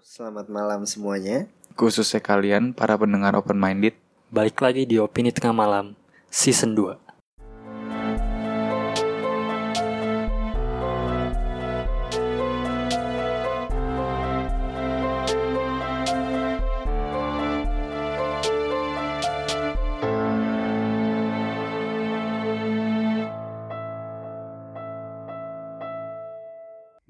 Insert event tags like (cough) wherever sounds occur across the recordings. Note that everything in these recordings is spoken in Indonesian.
selamat malam semuanya. Khususnya kalian para pendengar open minded. Balik lagi di Opini Tengah Malam Season 2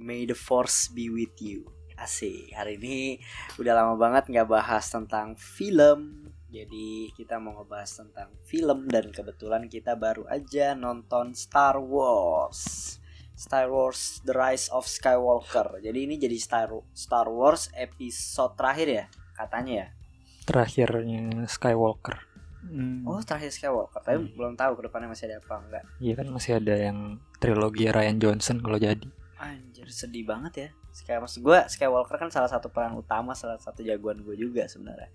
May the force be with you. Asik, hari ini udah lama banget nggak bahas tentang film. Jadi kita mau ngebahas tentang film dan kebetulan kita baru aja nonton Star Wars. Star Wars The Rise of Skywalker. Jadi ini jadi Star Star Wars episode terakhir ya katanya ya. Terakhirnya Skywalker Hmm. Oh terakhir Skywalker. Tapi Hmm. belum tahu ke depannya masih ada apa enggak. Iya kan masih ada yang trilogi Ryan Johnson kalau jadi Anjir sedih banget ya Sky, Maksud gue Skywalker kan salah satu peran utama Salah satu jagoan gue juga sebenarnya.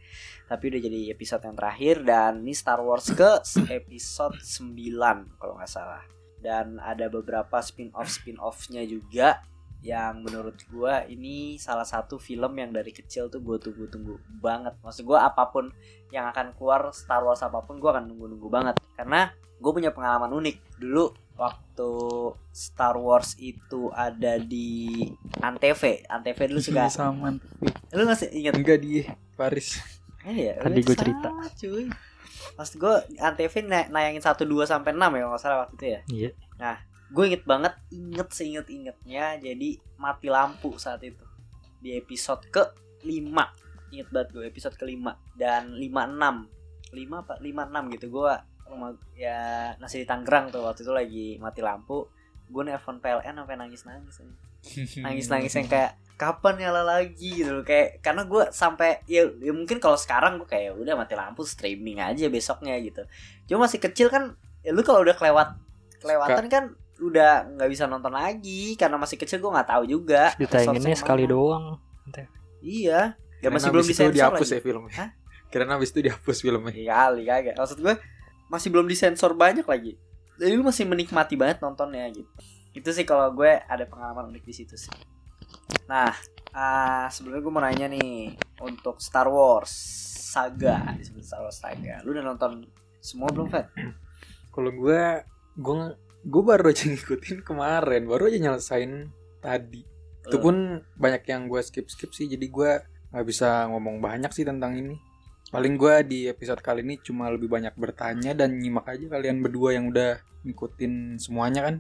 Tapi udah jadi episode yang terakhir Dan ini Star Wars ke (clears throat) episode 9 Kalau nggak salah. Dan ada beberapa spin-off spin-offnya juga Yang menurut gue ini salah satu film yang dari kecil tuh gue tunggu-tunggu banget. Maksud gue apa pun yang akan keluar Star Wars apa pun gue akan nunggu-nunggu banget. Karena gue punya pengalaman unik. Dulu waktu Star Wars itu ada di Antv. Antv dulu suka sama lu masih inget enggak di Paris. Eh, iya. Tadi udah gua sama, cerita. cuy. Pas gue Antv na- nayangin 1 2 sampai 6 ya kalau nggak salah waktu itu ya? Iya gue inget banget inget seinget ingetnya jadi mati lampu saat itu. Di episode ke 5 inget banget gue episode ke 5 dan 56 5 apa? 56 gitu. Gue rumah ya nasi di Tangerang tuh. Waktu itu lagi mati lampu. Gue nelfon PLN sampai nangis (laughs) nangis nangis nangis yang kayak kapan nyala lagi? Gitu loh. Kayak karena gue sampai ya, ya mungkin kalau sekarang gue kayak udah mati lampu streaming aja besoknya gitu. Cuma masih kecil kan ya lu kalau udah kelewat kelewatan kan udah nggak bisa nonton lagi. Karena masih kecil gue nggak tahu juga. Ditayanginnya sekali doang. Iya. Ya masih belum disensor dihapus lagi. ya filmnya. Hah? Karena habis itu dihapus filmnya. Iya kali kagak. Maksud gue masih belum disensor banyak lagi. Jadi lu masih menikmati banget nontonnya gitu. Itu sih kalau gue ada pengalaman unik di situ sih. Nah ah sebenarnya gue mau nanya nih untuk Star Wars saga disebut Star Wars saga. Lu udah nonton semua belum Fat? Kalau gue gue gue baru aja (laughs) ngikutin kemarin, baru aja nyelesain tadi. Itu pun banyak yang gue skip skip sih, jadi gue nggak bisa ngomong banyak sih tentang ini. Paling gue di episode kali ini cuma lebih banyak bertanya dan nyimak aja kalian berdua yang udah ngikutin semuanya kan.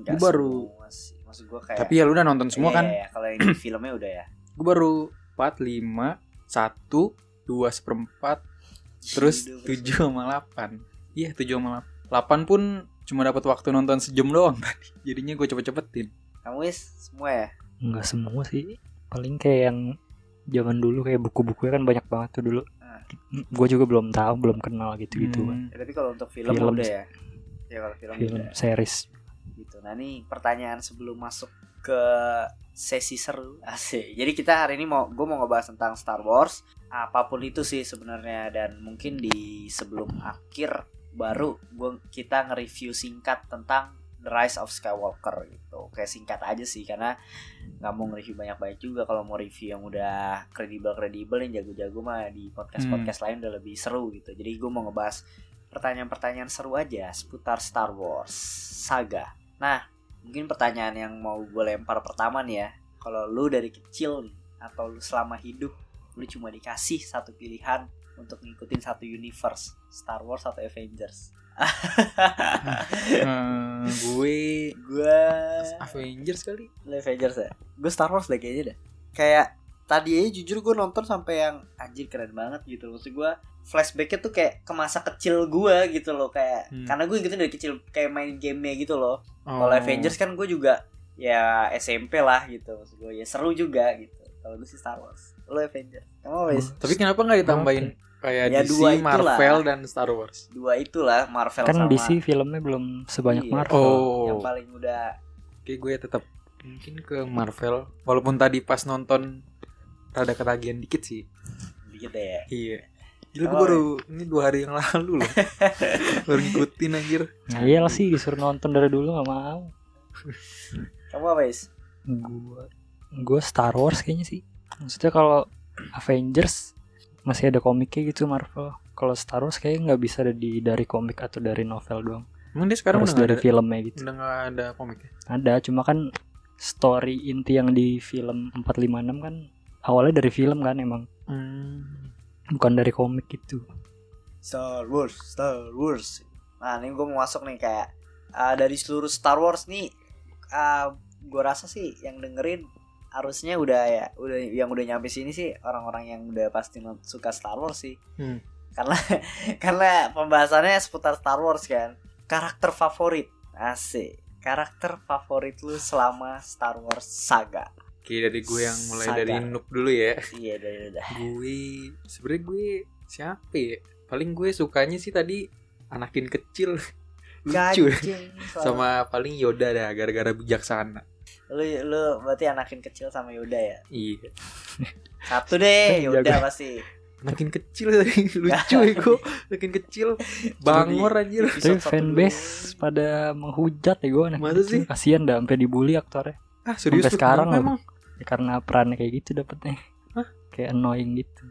Gue baru- semua sih maksud gue kayak Tapi ya lu udah nonton semua Iya, kan? iya, kalau yang di (clears throat) filmnya udah ya Gue baru 4, 5, 1, 2 seperempat, terus 7 sama 8. Iya 7 sama 8. 8 pun cuma dapat waktu nonton sejam doang tadi. (laughs) Jadinya gue cepet-cepetin. kamu wis semua ya Enggak semua sih Paling kayak yang zaman dulu kayak buku-bukunya kan banyak banget tuh dulu Ah. Gue juga belum tahu belum kenal gitu-gitu kan Hmm. Ya, tapi kalau untuk film, Film udah ya ya kalau film, Film udah series gitu. Nah ini pertanyaan sebelum masuk ke sesi seru (laughs) asik. Jadi kita hari ini mau gue mau ngebahas tentang Star Wars apa pun itu sih sebenarnya dan mungkin di sebelum akhir baru gue kita nge-review singkat tentang The Rise of Skywalker gitu. Kayak singkat aja sih karena nggak mau nge-review banyak-banyak juga kalau mau review yang udah kredibel-kredibel yang jago-jago mah di podcast-podcast lain udah lebih seru gitu. Jadi gue mau ngebahas pertanyaan-pertanyaan seru aja seputar Star Wars saga. Nah, mungkin pertanyaan yang mau gue lempar pertama nih ya. Kalau lu dari kecil nih atau lu selama hidup lu cuma dikasih satu pilihan untuk ngikutin satu universe, Star Wars atau Avengers. Hmm, gue gue Avengers kali. Avengers ya. Gue Star Wars deh kayaknya dah. Kayak tadi aja jujur gue nonton sampai yang anjir keren banget gitu. Maksud gue flashbacknya tuh kayak ke masa kecil gue gitu loh kayak Hmm. karena gue ngikutin dari kecil kayak main gamenya gitu loh. Oh. Kalau Avengers kan gue juga ya SMP lah gitu maksud gue ya seru juga gitu. Kalau gue sih Star Wars, lo Avengers. Kamu wes Tapi kenapa nggak ditambahin kayak Ya, DC, dua itulah. Marvel dan Star Wars? dua itulah Marvel Kan sama DC filmnya belum sebanyak Iya. Marvel Oh. yang paling udah Oke, gue tetap mungkin ke Marvel. Walaupun tadi pas nonton rada ketagihan dikit sih. dikit deh ya. Iya. Gila gue baru ini dua hari yang lalu loh. (laughs) baru ngikutin anjir. Nah, iyalah sih disuruh nonton dari dulu gak mau Kamu apa wes? Gue gue Star Wars kayaknya sih Maksudnya kalau Avengers masih ada komiknya gitu Marvel. Kalau Star Wars kayaknya nggak bisa ada di dari komik atau dari novel doang. Emang dia sekarang Harus udah dari nggak ada, filmnya gitu. udah nggak ada komiknya. Ada, cuma kan story inti yang di film 456 kan awalnya dari film kan emang Hmm. bukan dari komik gitu. Star Wars, Star Wars. Nah, ini gue mau masuk nih kayak uh, dari seluruh Star Wars nih, uh, gue rasa sih yang dengerin harusnya udah ya, udah yang udah nyampe sini sih orang-orang yang udah pasti suka Star Wars sih. Hmm. Karena (laughs) karena pembahasannya seputar Star Wars kan. Karakter favorit, asik. Karakter favorit lu selama Star Wars saga. Oke dari gue yang mulai Saga. dari Noob dulu ya. Iya, udah, udah. gue sebenarnya gue siapa ya? Paling gue sukanya sih tadi Anakin kecil (laughs) lucu ya. Gajeng, sama paling Yoda dah gara-gara bijaksana. Lu lu berarti anakin kecil sama Yoda ya. Iya. Satu deh. (laughs) Yoda pasti. Anakin kecil tadi (laughs) lucu ya gue. Anakin kecil bangor anjir. Tapi fanbase pada menghujat ya gue anak Masa sih? Kasian dah sampai dibully aktornya. Ah serius Sampai sekarang emang? Ya, karena perannya kayak gitu dapetnya. Hah? Kayak annoying gitu.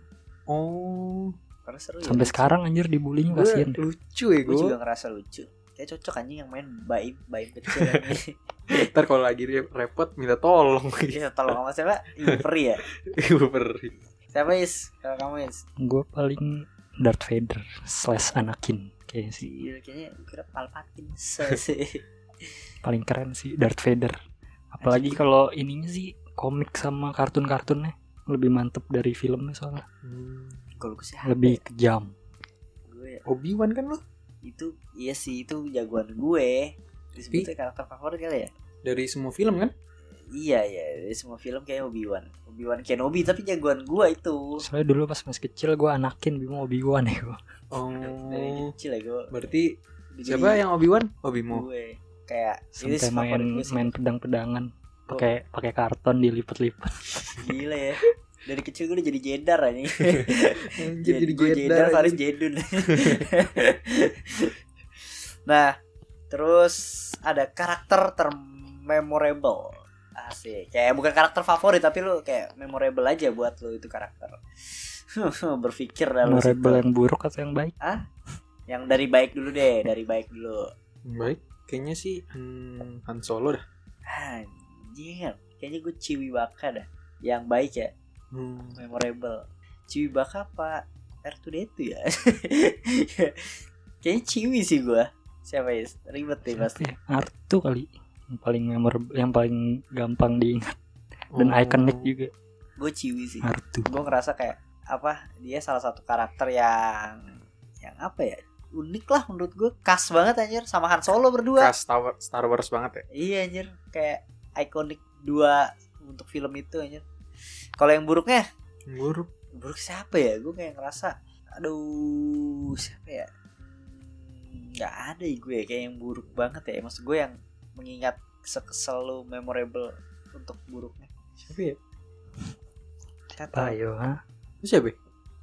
Oh, Karena seru Sampai ya. sekarang anjir dibulinya kasian deh. lucu ya Gue gue. juga ngerasa lucu. Kayak cocok anjing yang main baim baim kecil. (laughs) Ntar kalau lagi re- repot minta tolong. Iya, tolong sama siapa? Ibu peri ya. (laughs) Gue perih. Siapa Is? Kalau kamu Is? Gue paling Darth Vader slash Anakin kayaknya sih. Iya, kayaknya kira Palpatine. (laughs) Paling keren sih Darth Vader. Apalagi kalau ininya sih komik sama kartun-kartunnya lebih mantep dari filmnya soalnya. Hmm. Kalau gue sih Lebih ya? kejam. gue ya, Obi Wan kan lu? Itu iya sih itu jagoan gue. Disebutnya karakter favorit kali ya? Dari semua film kan? Iya ya, dari semua film kayak Obi-Wan. Obi-Wan Kenobi tapi jagoan gue itu. Soalnya dulu pas masih kecil gue Anakin Bimo Obi Wan ya gue. Oh. Dari kecil ya gue. Berarti siapa yang Obi Wan? Obi Mo. gue kayak ini Sampai main favorit gue sih. main pedang-pedangan pakai pakai karton dilipat-lipat. gila ya (laughs) dari kecil gue udah jadi jedar aja (laughs) jadi gue jedar jedar. Faris jedun. (laughs) Nah terus ada karakter termemorable. Asik. Kayak bukan karakter favorit tapi lu kayak memorable aja buat lu itu karakter. (laughs) Berpikir dalam Memorable situ. yang buruk atau yang baik? yang dari baik dulu deh dari baik dulu. Baik, kayaknya sih hmm, Han Solo dah. anjir kayaknya gue ciwi baka dah. Yang baik ya Hmm. memorable. Ciwi Baka apa R2D2 ya? (laughs) Kayaknya Ciwi sih gua. Siapa ya? Ribet deh pasti. ya? Artu kali. Yang paling memorable yang paling gampang diingat. Dan Oh. ikonik juga. Gue Ciwi sih. Artu. gue ngerasa kayak apa dia salah satu karakter yang yang apa ya? Unik lah menurut gue khas banget anjir. Sama Han Solo berdua. Khas Star Wars, Star Wars banget ya. iya anjir. Kayak ikonik dua untuk film itu anjir kalau yang buruknya Buruk. buruk siapa ya gue kayak ngerasa aduh siapa ya nggak ada ya gue kayak yang buruk banget ya maksud gue yang mengingat se- selalu memorable untuk buruknya Siapa ya? siapa Ayo, ha? Itu siapa? ya?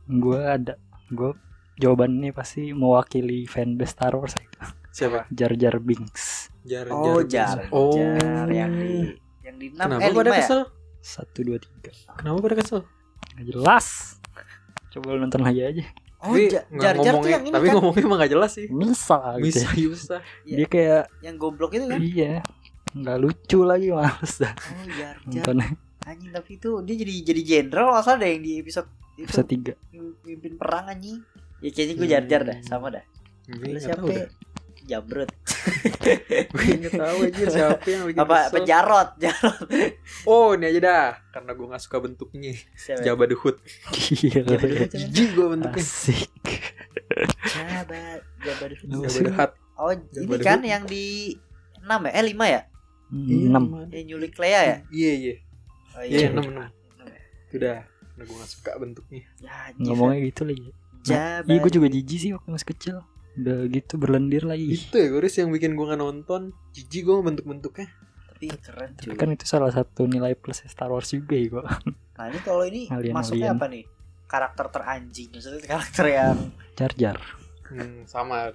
Gue ada. Gue jawabannya pasti mewakili fanbase Star Wars itu. Siapa? Jar Jar Binks. Jar oh Jar. jar Oh. jar yang di yang di enam Kenapa eh pada ya kesel? Satu dua tiga. Kenapa pada kesel? Gak jelas. Coba lu nonton lagi aja. oh Tapi Ja- nggak jar jar tuh ngomongnya- yang ini tapi kan ngomongnya emang gak jelas sih. Bisa gitu. Bisa, ya. bisa. Iya. Dia kayak yang goblok itu kan iya. Nggak lucu lagi males dah oh jar jar nontonnya. anjing tapi itu dia jadi jadi jenderal nggak salah deh yang di episode itu Bisa tiga. mimpin perang anjing ya kayaknya gue jar jar dah sama dah Gue Lu nggak siapa ya? Jamrut Gue nggak tahu aja siapa yang bikin apa kesel. pejarot jarot Oh ini aja dah Karena gue gak suka bentuknya siapa Gila. The Hutt. Jijik gue bentuknya Asik. Jabba sih. the Hutt oh Jabba ini kan yang di 6 ya eh 5 ya Enam. yang nyulik Leia ya Iya iya oh, Iya enam enam Enam ya? Udah Karena gue gak suka bentuknya ya. Ngomongnya gitu lagi. Iya gue juga jijik sih waktu masih kecil. Udah gitu berlendir lagi. Itu ya Goris yang bikin gue nonton Jijik gue bentuk-bentuknya tapi keren Tapi kan itu salah satu nilai plus Star Wars juga ya gue. (laughs) nah ini kalau ini Alien-alien. masuknya apa nih karakter teranjing maksudnya karakter yang Jar Jar. hmm, Sama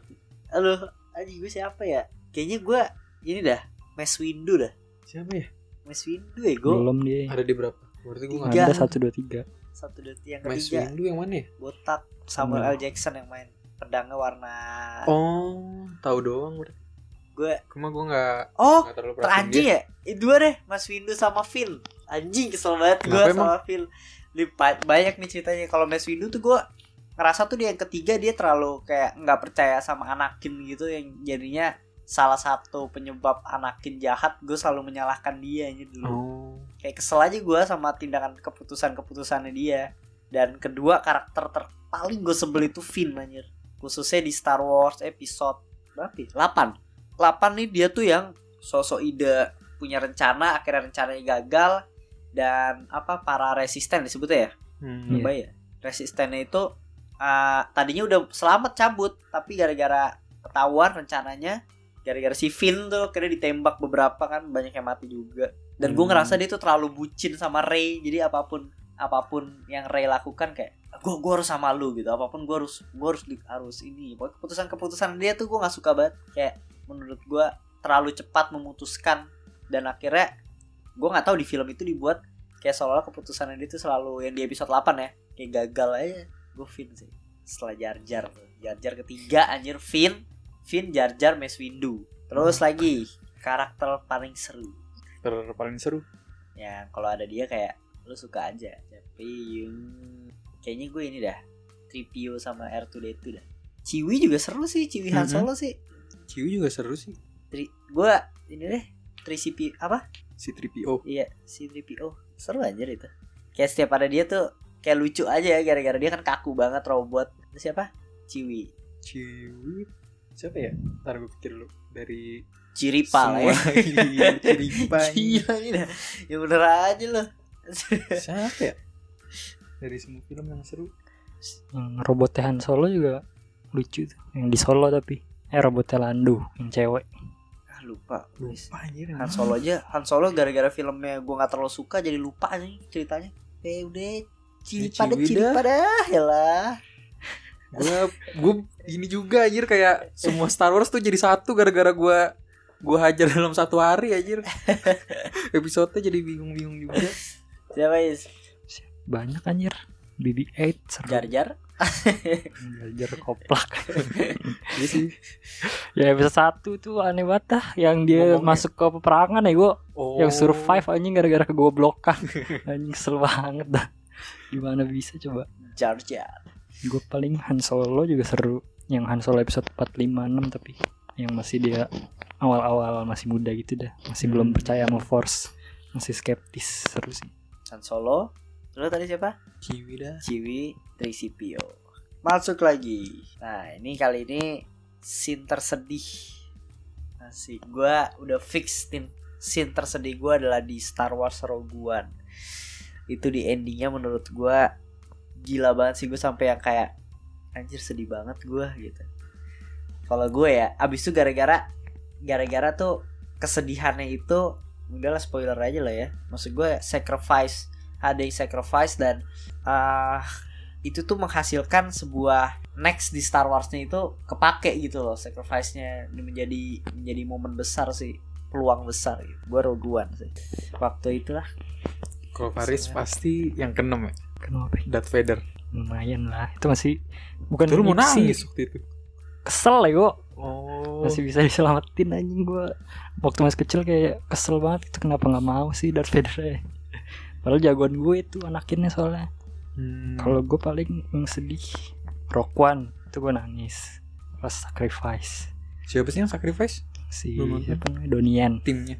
aduh anjing gue siapa ya kayaknya gue ini dah Mace Windu dah Siapa ya? Mace Windu ya gue Belum dia. Ada di berapa? Berarti gue Tiga. Ada satu dua tiga. satu dua tiga yang Mas ketiga Windu yang mana ya? botak Samuel Samuel. L Jackson yang main pedangnya warna Oh, tahu doang udah. gue Cuma gue nggak oh teranjing ya? Eh, dua deh Mas Windu sama Phil. Anjing kesel banget gue sama Phil. Di, ba- banyak nih ceritanya. Kalau Mas Windu tuh gue ngerasa tuh dia yang ketiga dia terlalu kayak nggak percaya sama Anakin gitu yang jadinya salah satu penyebab Anakin jahat gue selalu menyalahkan dia aja dulu. Oh, kayak kesel aja gue sama tindakan keputusan keputusannya dia. Dan kedua karakter ter paling gue sebel itu Finn anjir khususnya di Star Wars episode berapa ya? 8 8 nih dia tuh yang sosok ide punya rencana akhirnya rencananya gagal dan apa para resisten disebutnya ya hmm. Iya. Ya resistennya itu uh, tadinya udah selamat cabut tapi gara-gara ketahuan rencananya gara-gara si Finn tuh kira ditembak beberapa kan banyak yang mati juga dan gue Hmm. ngerasa dia tuh terlalu bucin sama Ray jadi apa pun apa pun yang Ray lakukan kayak gue gue harus sama lu gitu. Apa pun gue harus gue harus harus ini. Pokoknya keputusan keputusan dia tuh gue nggak suka banget. Kayak menurut gue terlalu cepat memutuskan. Dan akhirnya gue nggak tahu di film itu dibuat kayak seolah keputusannya dia tuh selalu yang di episode 8 ya. Kayak gagal aja. Gue Finn sih. Setelah Jar Jar. Jar Jar ketiga anjir. Finn Finn Jar Jar Mace Windu. Terus lagi karakter paling seru. Ter paling seru. ya kalau ada dia kayak lu suka aja. Tapi kayaknya gue ini dah Tripio sama R2D2 dah Ciwi juga seru sih Ciwi Han. Solo sih Ciu juga seru sih. Tri gue ini deh 3CP apa Si 3PO. Iya, si 3PO. Seru aja itu. Kayak setiap ada dia tuh kayak lucu aja ya gara-gara dia kan kaku banget robot. Siapa? Ciwi. Ciwi. Siapa ya? Ntar gue pikir lu dari Ciripa lah ya. Iya, Ciripa. (laughs) Gila ini dah. Ya bener aja loh. Siapa ya? Dari semua film yang seru. Yang robotnya Han Solo juga lucu tuh. Yang di Solo tapi. Eh robotnya Lando yang cewek. ah, lupa. Lupa anjir. Han Solo aja. Han Solo gara-gara filmnya gua nggak terlalu suka jadi lupa aja nih ceritanya. Eh udah Ciripa Ya, dah, Ciwi Ciripa dah. Yalah. gue gue ini juga anjir kayak semua Star Wars tuh jadi satu gara-gara gue gue hajar dalam satu hari anjir (laughs) episode jadi bingung-bingung juga Siapa is? Banyak anjir. BB-8 seru. Jar (laughs) Jar. Jar koplak. (laughs) iya sih ya episode 1 tuh aneh banget dah yang dia Ngomongnya. masuk ke peperangan ya gua oh yang survive anjing gara-gara kegoblokan (laughs) anjing kesel banget dah gimana bisa coba Jar Jar. gue paling Han Solo juga seru yang Han Solo episode 4, 5, 6 tapi yang masih dia awal-awal masih muda gitu dah masih Hmm. belum percaya sama Force masih skeptis seru sih Han Solo. Terus tadi siapa? Ciwi dah Ciwi 3CPO Masuk lagi. Nah ini kali ini Scene tersedih. Asik. Gue udah fix scene, scene tersedih gue adalah di Star Wars Rogue One. Itu di endingnya menurut gue Gila banget sih. Gue sampai yang kayak Anjir sedih banget gue gitu. Kalau gue ya Abis itu gara-gara Gara-gara tuh Kesedihannya itu Udahlah spoiler aja lah ya. Maksud gue sacrifice ada yang sacrifice dan ah itu tuh menghasilkan sebuah next di Star Wars-nya itu kepake gitu loh sacrifice-nya. Ini menjadi menjadi momen besar sih peluang besar gitu. Gua Rogue One sih. Waktu itulah. Kalau Paris pasti yang keenam ya? Kenapa ya? Darth Vader. Lumayan lah. Itu masih bukan itu lu mau nangis waktu itu? Kesel ya gue oh. Masih bisa diselamatin anjing gue waktu masih kecil kayak kesel banget. Itu kenapa nggak mau sih Darth Vader ya padahal jagoan gue itu anakinnya soalnya Hmm. kalau gue paling yang sedih Rock One itu gue nangis pas sacrifice siapa sih yang sacrifice si siapa namanya Donian timnya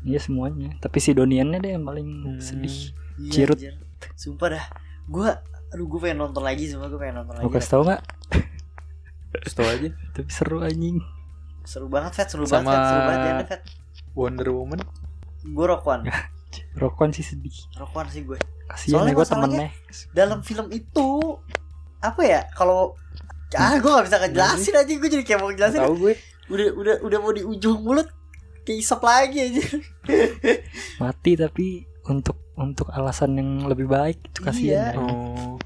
iya semuanya tapi si Doniannya deh yang paling Hmm. sedih Iya, Cirut. anjir. Sumpah dah. Gua aduh gue pengen nonton lagi semua gue pengen nonton gue lagi. kasih tau nggak Terus tau aja (laughs) tapi seru anjing Seru banget Fat, seru Sama- banget Fat, seru banget ya Fat. Wonder Woman Gue Rock One. Rock One sih sedih. Rock One sih gue. kasihan Soalnya ya gue temennya. Dalam film itu apa ya kalau ah gue gak bisa ngejelasin aja gue jadi kayak mau ngejelasin. Tahu gue. Udah udah udah mau di ujung mulut keisap lagi aja. (laughs) Mati tapi untuk untuk alasan yang lebih baik itu Iya. kasihan. Anjing. oh.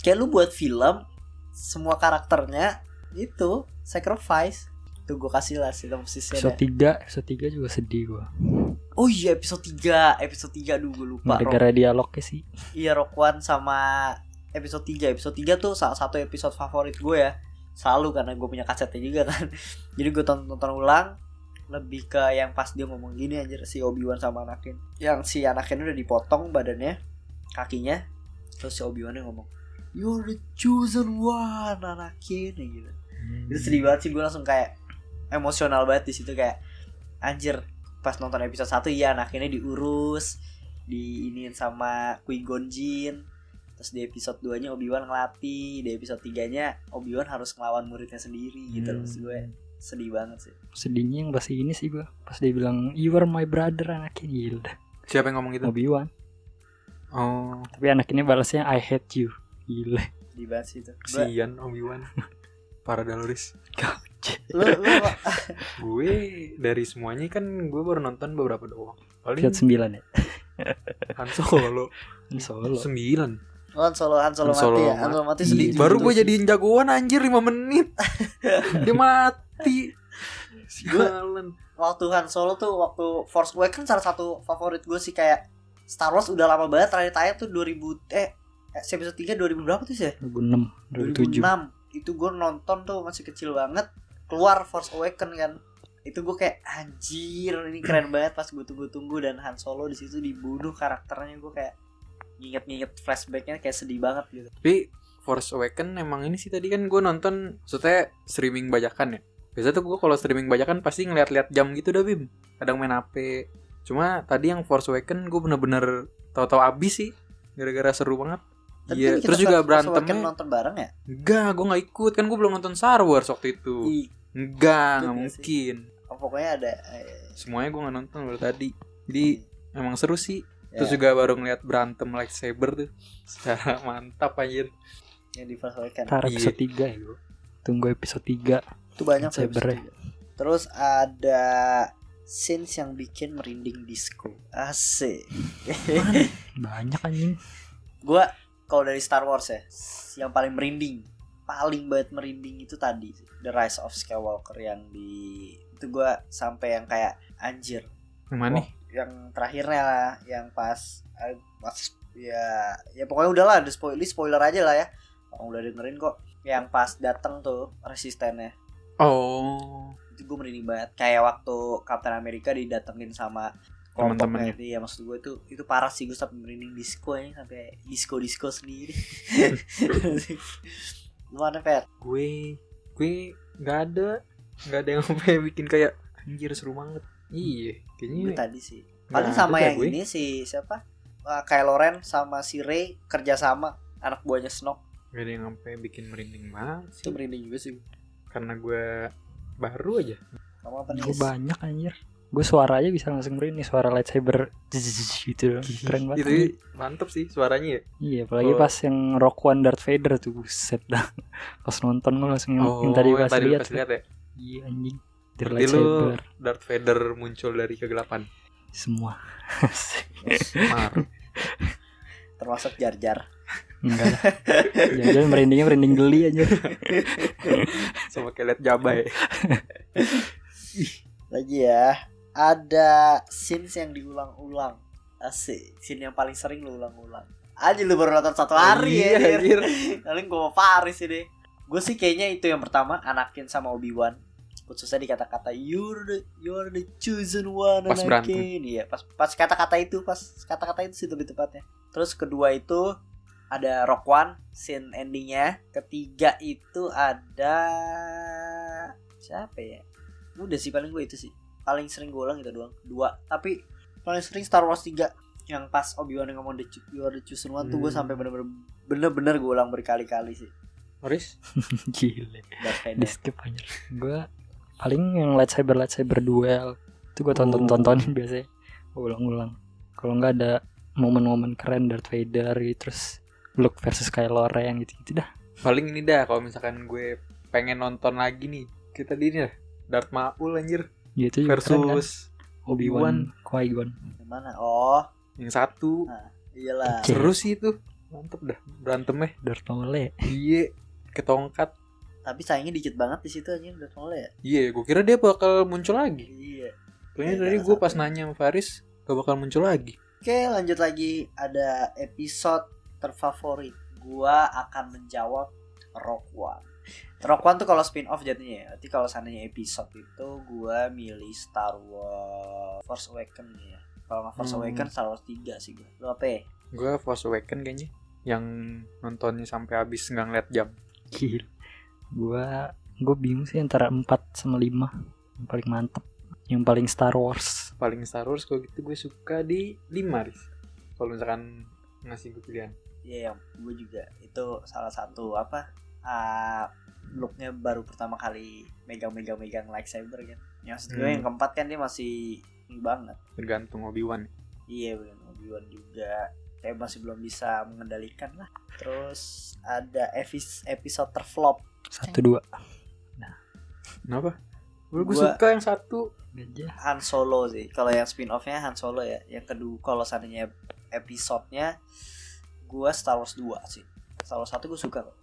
Kayak lu buat film semua karakternya itu sacrifice tuh gue kasih lah sinopsisnya episode. 3 episode 3 juga sedih gue Oh iya episode 3 Episode 3 Aduh gue lupa gara-gara dialognya sih. Iya Rock One sama episode 3 Episode 3 tuh salah satu episode favorit gue ya. Selalu karena gue punya kasetnya juga kan. (laughs) Jadi gue tonton, tonton ulang Lebih ke yang pas dia ngomong gini anjir Si Obi-Wan sama Anakin. Yang si Anakin udah dipotong badannya Kakinya Terus si Obi-Wan ngomong You're the chosen one Anakin. Gitu. Itu sedih banget sih gue langsung kayak emosional banget di situ kayak anjir pas nonton episode 1 ya akhirnya diurus diinin sama Qui Gon Jinn terus di episode 2 nya Obi-Wan ngelatih di episode 3 nya Obi-Wan harus ngelawan muridnya sendiri gitu Hmm. Maksud gue. Sedih banget sih. Sedihnya yang pas ini sih gua pas dia bilang you are my brother anaknya gila. Siapa yang ngomong gitu? Obi Wan Oh, tapi anak ini balasnya I hate you gila. Sedih banget sih itu. Gue- kesian Obi-Wan. Para Daloris. Lu, lu, (laughs) Gue dari semuanya kan gue baru nonton beberapa doang. Paling episode 9 ya (laughs) Han Solo solo 9. Han Solo Han Solo Han Solo mati ya Han Solo mati sedih Iya. Baru gue jadiin jagoan anjir 5 menit. (laughs) Dia mati. Sialan. waktu Han Solo tuh waktu Force Awakens salah satu favorit gue sih kayak Star Wars udah lama banget terakhir tayang tuh 2000 eh episode 3 2000 berapa tuh sih ya? 2006 2007 2006 itu gue nonton tuh masih kecil banget keluar Force Awakens kan itu gue kayak anjir ini keren banget pas gue tunggu-tunggu dan Han Solo di situ dibunuh karakternya gue kayak nginget-nginget flashbacknya kayak sedih banget gitu Tapi Force Awaken emang ini sih tadi kan gue nonton maksudnya streaming bajakan ya. Biasa tuh gue kalau streaming bajakan pasti ngeliat-liat jam gitu dah Bim. Kadang main HP. Cuma tadi yang Force Awaken gue bener-bener tahu-tahu abis sih. Gara-gara seru banget. Tapi Iya, kan kita terus juga berantemnya nonton bareng ya? Enggak, gue gak ikut. Kan gue belum nonton Star Wars waktu itu. Enggak, nggak sih? mungkin. Oh, pokoknya ada eh, Semuanya gue gak nonton baru tadi. Jadi emang seru sih. Ya, Terus juga baru ngeliat berantem lightsaber tuh. (laughs) Secara mantap anjir. Yang di Force Awakens Ntar Iya. episode 3 ya gua. Tunggu episode 3 itu banyak tuh Saber episode tiga. terus ada scenes yang bikin merinding disco. Asik. Banyak anjing. Gua kalau dari Star Wars ya yang paling merinding paling banget merinding itu tadi The Rise of Skywalker yang di itu gua sampai yang kayak anjir. Yang mana? Nih? Oh, yang terakhirnya lah yang pas eh, pas ya ya pokoknya udahlah ada spoiler spoiler aja lah ya. Orang udah dengerin kok yang pas datang tuh resistennya. Oh. Itu gue merinding banget kayak waktu Captain America didatengin sama Teman-temannya. iya maksud gue itu itu parah sih gue sampai merinding disco ini sampai disco disco sendiri. (laughs) Gimana Fer? Gue Gue gak ada Gak ada yang (laughs) sampai bikin kayak Anjir seru banget. Iya gue Kayaknya tadi sih. nggak paling sama yang gue. ini si siapa? Uh, Kylo Ren sama si Rey kerjasama anak buahnya Snoke. Gak ada yang sampai bikin merinding banget itu sih merinding juga sih. Karena gue Baru aja. Kamu apa nih Gue banyak anjir Gue suara aja bisa langsung merinding Suara lightsaber (laughs) gitu. Keren banget. Itu mantep sih suaranya ya. Iya apalagi Oh. pas yang Rock One Darth Vader tuh Buset dah. (laughs) Pas nonton gue langsung Oh yang tadi lu lihat kasih lihat ya? Iya anjing. Berarti lu lightsaber. Darth Vader muncul dari kegelapan? Semua. Mar (laughs) termasuk Jar Jar Enggak lah. Jangan merindingnya merinding geli aja. Sama kayak liat Jabai lagi ya ada scenes yang diulang-ulang. Asik scene yang paling sering lu ulang-ulang. Aja lu baru nonton satu hari Iya, ya anjir. paling gue mau Paris ini. Gue sih kayaknya itu yang pertama Anakin sama Obi Wan khususnya di kata-kata you're the you're the chosen one Pas Anakin. iya pas pas kata-kata itu pas kata-kata itu sih lebih tepatnya. Terus kedua itu ada Rock One scene endingnya. Ketiga itu ada siapa ya? Udah sih paling gue itu sih paling sering gue ulang itu doang. Dua. Tapi paling sering Star Wars 3 yang pas Obi Wan ngomong the, you are the chosen one tuh gue Hmm. sampai bener-bener bener-bener gue ulang berkali-kali sih. Moris (laughs) Gile. Darth Di Vader skip aja. Gue paling yang lightsaber lightsaber duel. Itu gue Oh. tonton-tontonin biasanya. Gua ulang-ulang. Kalau nggak ada momen-momen keren Darth Vader gitu Terus Luke versus Kylo Ren gitu-gitu dah. Paling ini dah kalau misalkan gue pengen nonton lagi nih. Kita di ini dah. Darth Maul anjir Gitu juga keren kan? Versus Obi-Wan. Qui-Gon. Yang mana? Oh. Yang satu. Iyalah. Oke. Seru sih itu. Mantep dah berantemnya. Darth Maul ya? Iya Ketongkat. Tapi sayangnya dikit banget di situ anjing Darth Maul ya? Iya gue kira dia bakal muncul lagi. Iya. Kayaknya Ya, tadi gue pas nanya sama Faris gak bakal muncul lagi. Oke, lanjut lagi. Ada episode terfavorit. Gua akan menjawab Rock One. Rock One tuh kalau spin off jadinya ya. Nanti kalau seandainya episode itu gua milih Star Wars Force Awakens ya. Kalau nggak Force Hmm. Awakens Star Wars 3 sih gue. Lu apa ya? Gue Force Awaken kayaknya yang nontonnya sampai habis nggak ngeliat jam. Gila. Gua gue bingung sih antara 4 sama 5 yang paling mantep. Yang paling Star Wars. Paling Star Wars kalau gitu gue suka di 5 Riz. Kalau misalkan ngasih gue pilihan. Iya, yang gue juga itu salah satu apa? Ah looknya baru pertama kali megang-megang-megang lightsaber kan. Yang maksud gue Hmm. yang keempat kan dia masih ini banget. Tergantung Obi-Wan. Iya bener Obi-Wan juga Kayak masih belum bisa mengendalikan lah Terus ada episode terflop Satu dua. Kenapa? Gue gue Gua- suka yang satu. Han Solo sih Kalau yang spin offnya Han Solo ya Yang kedua kalau seandainya episodenya Gua Star Wars 2 sih Star Wars 1 gue suka kok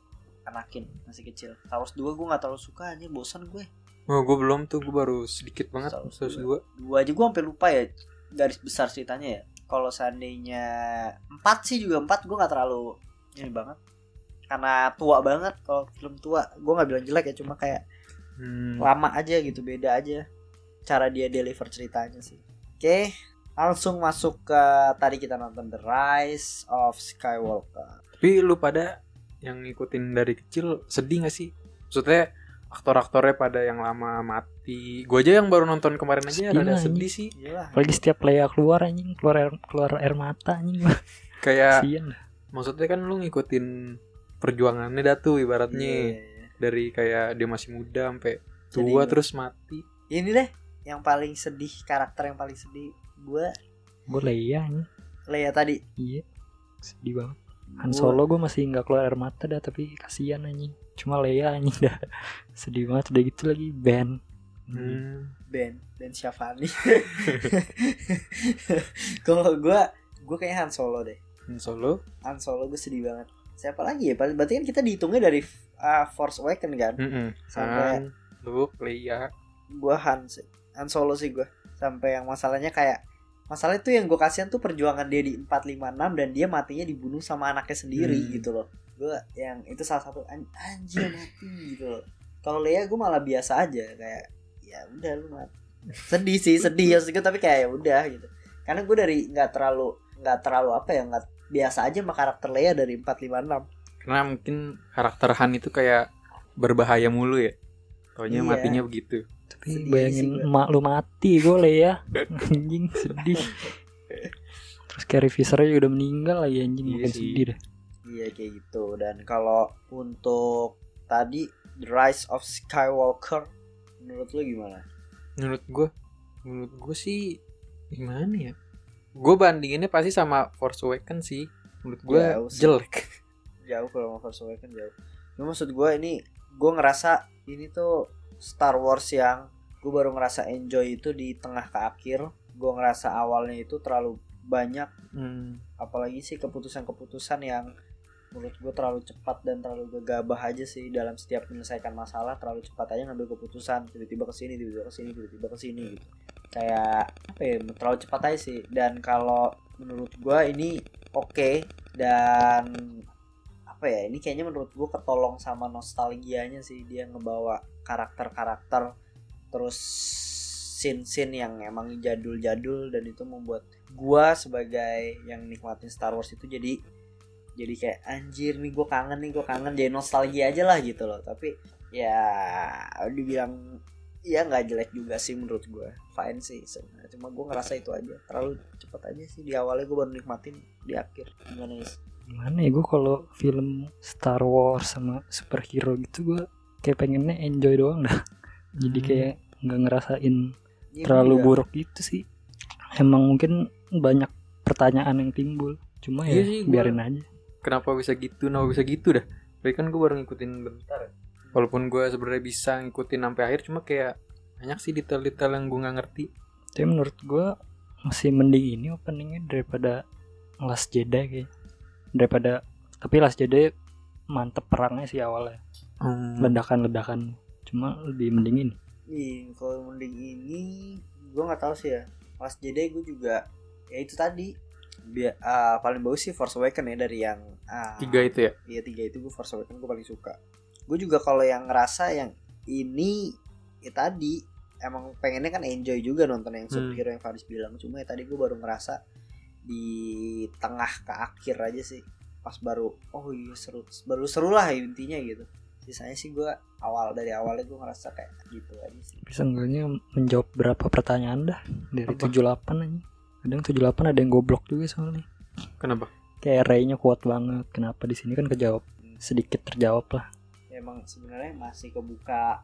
Anakin masih kecil Star Wars 2 gue gak terlalu suka aja bosan gue Oh, gue belum tuh, gue baru sedikit banget. Star Wars Terus dua. dua. Dua aja gue sampai lupa ya Garis besar ceritanya ya Kalau seandainya empat sih juga empat gue gak terlalu Ini banget Karena tua banget Kalau film tua Gue gak bilang jelek ya Cuma kayak Hmm. lama aja gitu beda aja cara dia deliver ceritanya sih oke langsung masuk ke tadi kita nonton The Rise of Skywalker Tapi lu pada yang ngikutin dari kecil sedih gak sih? Maksudnya aktor-aktornya pada yang lama mati. Gue aja yang baru nonton kemarin aja Sedih rada sedih sih. Iyalah. Apalagi setiap Leia keluar anjing, keluar air, keluar air mata anjing. (laughs) Kayak Kasian dah. maksudnya kan lu ngikutin perjuangannya dah tuh ibaratnya Iya. dari kayak dia masih muda sampai Jadi tua inget. terus mati. ini deh yang paling sedih karakter yang paling sedih gue Gue Leia anjing. Leia tadi Iya. Sedih banget. Han Solo gue masih nggak keluar air mata dah tapi kasihan anjing. Cuma Leia anjing dah. (laughs) Sedih banget udah gitu lagi Ben. Hmm. Ben Ben Syafani (laughs) kalau gue gue kayak Han Solo deh Han Solo. Han Solo gue sedih banget siapa lagi ya berarti kan kita dihitungnya dari uh, Force Awakens kan Mm-mm. Sampai- Han, Luke, Leia. gue Han sih Han Solo sih gue sampai yang masalahnya kayak masalah itu yang gue kasihan tuh perjuangan dia di 456 dan dia matinya dibunuh sama anaknya sendiri Hmm. gitu loh gue yang itu salah satu an- anjir mati gitu loh kalau Leia gue malah biasa aja kayak ya udah lu mati sedih sih sedih ya gue tapi kayak ya udah gitu karena gue dari nggak terlalu nggak terlalu apa ya nggak biasa aja sama karakter Leia dari 456 Karena mungkin karakter Han itu kayak berbahaya mulu ya. Taunya Iya. matinya begitu. Tapi Sedih bayangin sih emak lu mati gue Leia. (laughs) anjing sedih. Terus Carrie Fisher udah meninggal lagi anjing Iya makin sih. sedih dah. Iya kayak gitu dan kalau untuk tadi The Rise of Skywalker menurut lu gimana? Menurut gue, menurut gue sih gimana ya? Gue bandinginnya pasti sama Force Awakens sih. Menurut gue Jauh jelek. Jauh kalau mau Force Awakens jauh. Cuma maksud gue ini gue ngerasa ini tuh Star Wars yang gue baru ngerasa enjoy itu di tengah ke akhir. Gue ngerasa awalnya itu terlalu banyak Hmm. apalagi sih keputusan-keputusan yang menurut gue terlalu cepat dan terlalu gegabah aja sih dalam setiap menyelesaikan masalah terlalu cepat aja ngambil keputusan tiba-tiba ke sini tiba-tiba ke sini tiba-tiba ke sini gitu kayak apa ya terlalu cepat aja sih dan kalau menurut gue ini oke dan apa ya ini kayaknya menurut gue ketolong sama nostalgianya sih dia ngebawa karakter-karakter terus scene-scene yang emang jadul-jadul dan itu membuat gua sebagai yang nikmatin Star Wars itu jadi jadi kayak anjir nih gue kangen nih gue kangen jadi nostalgia aja lah gitu loh. Tapi ya dibilang ya nggak jelek juga sih menurut gue fine sih sebenarnya cuma gue ngerasa itu aja. Terlalu cepet aja sih di awalnya gue baru nikmatin di akhir. Gimana ya Gimana ya gue kalau film Star Wars sama superhero gitu gue kayak pengennya enjoy doang dah. (laughs) Jadi Hmm. kayak nggak ngerasain Iya, terlalu gua juga. buruk gitu sih. Emang mungkin banyak pertanyaan yang timbul. Cuma ya Iya sih, gua- biarin aja. Kenapa bisa gitu? Kenapa bisa gitu dah? Tapi kan gue baru ngikutin bentar. ya. Walaupun gue sebenarnya bisa ngikutin sampai akhir, cuma kayak banyak sih detail-detail yang gue nggak ngerti. Tapi menurut gue masih mending ini openingnya daripada Last Jedi kayak. Daripada tapi Last Jedi mantep perangnya sih awalnya. Hmm. Ledakan-ledakan. Cuma lebih mending ini. Iya, kalau mending ini gue nggak tahu sih ya Last Jedi gue juga ya itu tadi Bia- ah, paling bagus sih Force Awakens ya dari yang ah, tiga itu ya Iya tiga itu gue Force Awakens gue paling suka. Gue juga kalau yang ngerasa yang ini ya tadi emang pengennya kan enjoy juga nonton yang Hmm. superhero yang Faris bilang. Cuma ya tadi gue baru ngerasa di tengah ke akhir aja sih. Pas baru oh iya seru baru seru lah intinya gitu. Sisanya sih gue awal dari awalnya gue ngerasa kayak gitu aja sih. Bisa enggaknya menjawab berapa pertanyaan dah dari Apa? 78 aja. Kadang 78 ada yang goblok juga soalnya. kenapa Kayak Ray-nya kuat banget. Kenapa di sini kan kejawab sedikit terjawab lah. Ya, emang sebenarnya masih kebuka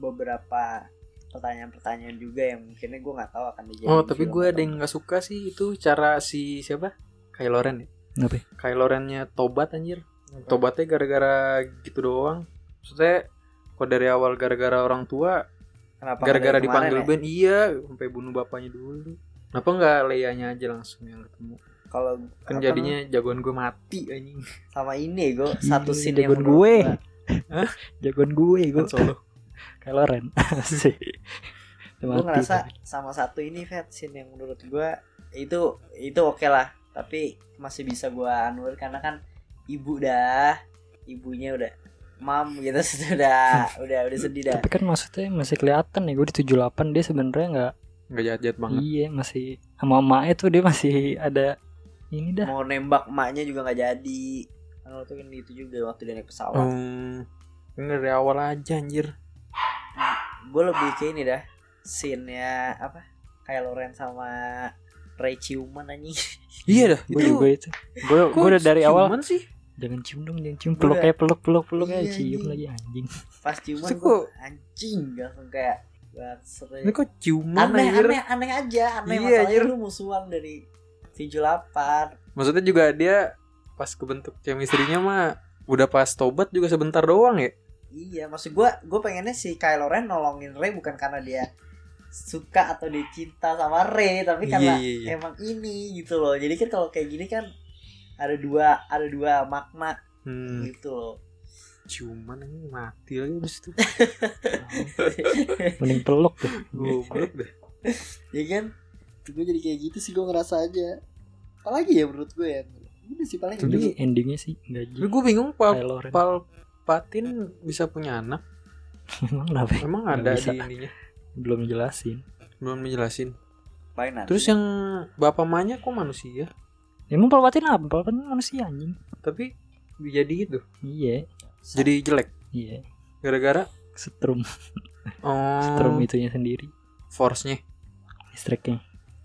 beberapa pertanyaan-pertanyaan juga yang mungkinnya gue nggak tahu akan dijadiin oh tapi gue ada yang nggak suka sih itu cara si siapa Kylo Ren ya Kenapa? ya? Kylo Ren-nya tobat anjir tobatnya gara-gara gitu doang maksudnya kok dari awal gara-gara orang tua Kenapa gara-gara dipanggil ya? Ben iya sampai bunuh bapaknya dulu kenapa nggak Leia-nya aja langsung yang ketemu kalau kan jadinya jagoan gue mati anjing sama ini gue satu scene yang jagoan menurut gue. gua- Jagoan gue gue. kan solo Kylo Ren. (laughs) Asik. Udah gue ngerasa sama satu ini Fat scene yang menurut gue itu itu oke lah tapi masih bisa gue anur karena kan ibu dah ibunya udah mam gitu (laughs) sudah udah udah sedih dah. Tapi kan maksudnya masih kelihatan nih gue di 78 dia sebenarnya nggak nggak jahat-jahat banget. Iya masih sama emaknya tuh dia masih ada ini dah. Mau nembak emaknya juga nggak jadi. Kan waktu kan itu juga waktu dia naik pesawat. Hmm, ini dari awal aja anjir. Gue lebih ke ini dah scene nya apa? Kylo Ren sama Ray ciuman anjing. Iya dah gue itu. juga itu. Gue udah dari awal ciuman sih jangan cium dong jangan cium Gua peluk kayak peluk peluk peluk kayak Iya, cium anjing. lagi anjing pas ciuman gue kok- anjing langsung kayak aja. ini kok ciuman aneh anjir aneh aneh aja aneh Iya, masalahnya anjir. lu musuhan dari 78 maksudnya juga dia pas kebentuk chemistry-nya mah udah pas tobat juga sebentar doang ya iya maksud gue gue pengennya si Kylo Ren nolongin Rey bukan karena dia suka atau dia cinta sama Rey tapi Iya, karena iya, iya. emang ini gitu loh jadi kan kalau kayak gini kan ada dua ada dua makna hmm, gitu loh. Ciuman ini mati lagi abis itu. Mending peluk tuh goblok deh. Ya kan? Gue jadi kayak gitu sih gue ngerasa aja. Apalagi ya menurut gue ya? Udah sih paling tapi gitu. endingnya sih enggak tapi jadi gue bingung pal Kylo Ren Palpatine bisa punya anak? Emang kenapa? Ya? emang Nggak ada bisa. di ininya belum jelasin. Belum nanti terus yang bapak mamanya kok manusia emang Palpatine apa Palpatine manusia anjing. Tapi jadi gitu. Iya. Jadi jelek. Iya. Gara-gara setrum. Oh. Setrum itunya sendiri. Force-nya. Listriknya.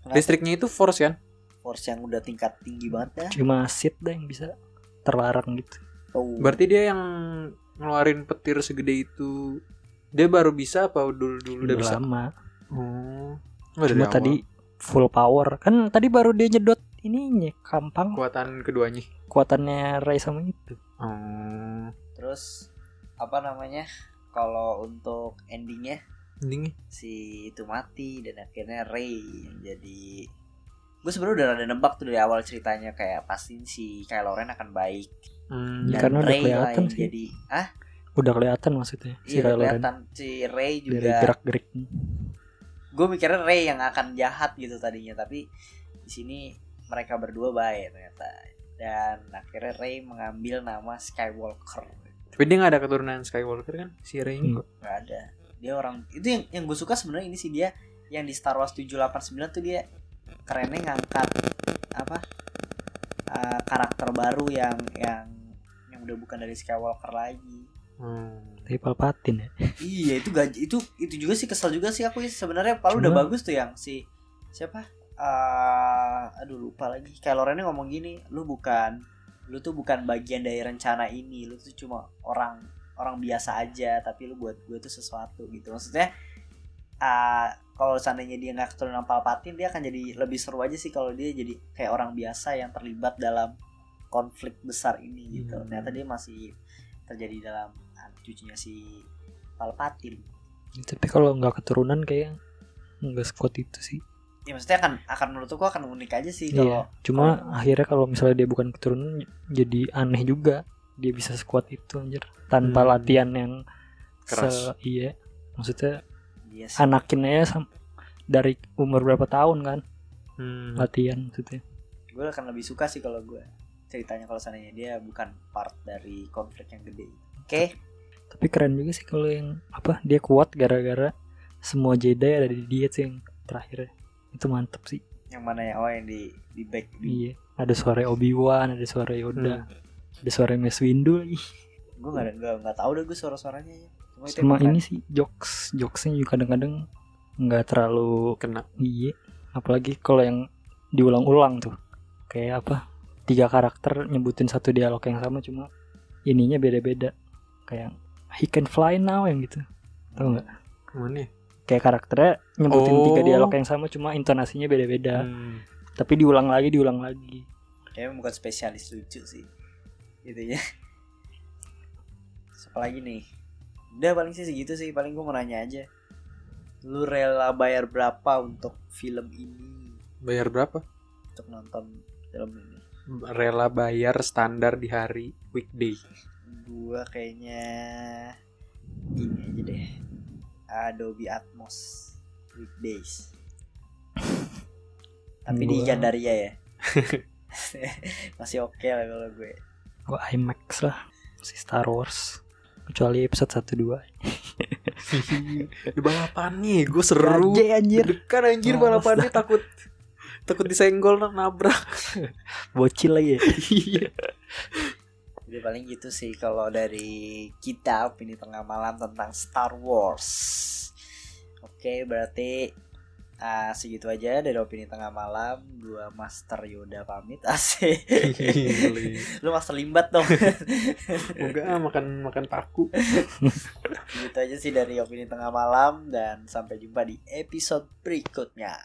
Kenapa? listriknya itu force kan? Force yang udah tingkat tinggi banget ya. Cuma Sith dah yang bisa terlarang gitu. Oh. berarti dia yang ngeluarin petir segede itu dia baru bisa apa dulu dulu udah udah bisa? lama. Oh. Dari cuma awal. tadi full power. Kan tadi baru dia nyedot ininya kampang kekuatan keduanya. Kekuatannya Ray sama itu. Oh. Terus apa namanya? Kalau untuk endingnya endingnya? si itu mati dan akhirnya Ray yang jadi gue sebenarnya udah ada nebak tuh dari awal ceritanya kayak pasti si Kylo Ren akan baik. Hmm, Ya, dan karena udah Rey lah kelihatan yang sih. jadi ah udah kelihatan maksudnya si iya udah Kylo Ren. kelihatan. Si Ray dari juga gerak gerik gue mikirnya Ray yang akan jahat gitu tadinya tapi di sini mereka berdua baik ternyata. Dan akhirnya Ray mengambil nama Skywalker. Tapi dia nggak ada keturunan Skywalker kan? Si Rey? Ini Enggak. nggak ada. Dia orang itu yang yang gue suka sebenarnya ini sih dia yang di Star Wars 789 tuh dia kerennya ngangkat apa uh, karakter baru yang yang yang udah bukan dari Skywalker lagi. Hmm. tapi Palpatine ya. Iya itu gaji itu itu juga sih kesel juga sih aku sebenarnya Palu udah bagus tuh yang si siapa Ah, aduh lupa lagi. Kylo Ren ngomong gini lu bukan lu tuh bukan bagian dari rencana ini. Lu tuh cuma orang orang biasa aja tapi lu buat gue tuh sesuatu gitu. Maksudnya ah kalau seandainya dia nggak keturunan Palpatine dia akan jadi lebih seru aja sih kalau dia jadi kayak orang biasa yang terlibat dalam konflik besar ini gitu. Hmm. ternyata dia masih terjadi dalam ah, cucunya si Palpatine. Tapi kalau nggak keturunan kayak nggak squad itu sih ya maksudnya akan akan menurutku akan unik aja sih Iya. kalau Cuma kalau- akhirnya kalau misalnya dia bukan keturunan jadi aneh juga. Dia bisa sekuat itu anjir tanpa Hmm. latihan yang Keras. se- iya. Maksudnya iya sih. anakin aja sam- dari umur berapa tahun kan Hmm. latihan maksudnya gue akan lebih suka sih kalau gue ceritanya kalau seandainya dia bukan part dari konflik yang gede oke tapi keren juga sih kalau yang apa dia kuat gara-gara semua Jedi ada di dia sih yang terakhir itu mantep sih. Yang mana ya? Oh yang di di back di iya. Ada suara Obi Wan ada suara Yoda Hmm. ada suara Mace Windu lagi. Gue nggak nggak nggak tahu deh gue suara suaranya ya cuma itu sama ini sih jokes. Jokesnya juga kadang-kadang nggak terlalu Kena. iya. Apalagi kalau yang diulang-ulang tuh. Kayak apa? Tiga karakter nyebutin satu dialog yang sama cuma ininya beda-beda. Kayak he can fly now yang gitu. Tau nggak? Ke mana ya? Kayak karakternya nyebutin Oh. tiga dialog yang sama cuma intonasinya beda-beda. Hmm. tapi diulang lagi diulang lagi. Kayaknya bukan spesialis lucu sih. Gitu ya. Terus apa lagi nih? Udah paling sih segitu sih. Paling gue mau nanya aja. Lu rela bayar berapa untuk film ini? Bayar berapa? untuk nonton film ini. Rela bayar standar di hari weekday. gua kayaknya ini aja deh Adobe Atmos weekdays. (laughs) Tapi di Gua- Gandaria ya? (laughs) Masih oke lah kalau gue. Gua IMAX lah si Star Wars. Kecuali episode 1 2 (laughs) di balapan nih, gue seru. anjir. Dekan anjir Males balapannya takut takut disenggol nabrak. bocil lagi. Ya. Jadi paling gitu sih kalau dari kita opini tengah malam tentang Star Wars. Oke, berarti ah, segitu aja dari opini tengah malam. Dua Master Yoda pamit. (laughs) Gile. Lu Master Limbat dong. (laughs) Enggak makan makan paku. gitu aja sih dari opini tengah malam dan sampai jumpa di episode berikutnya.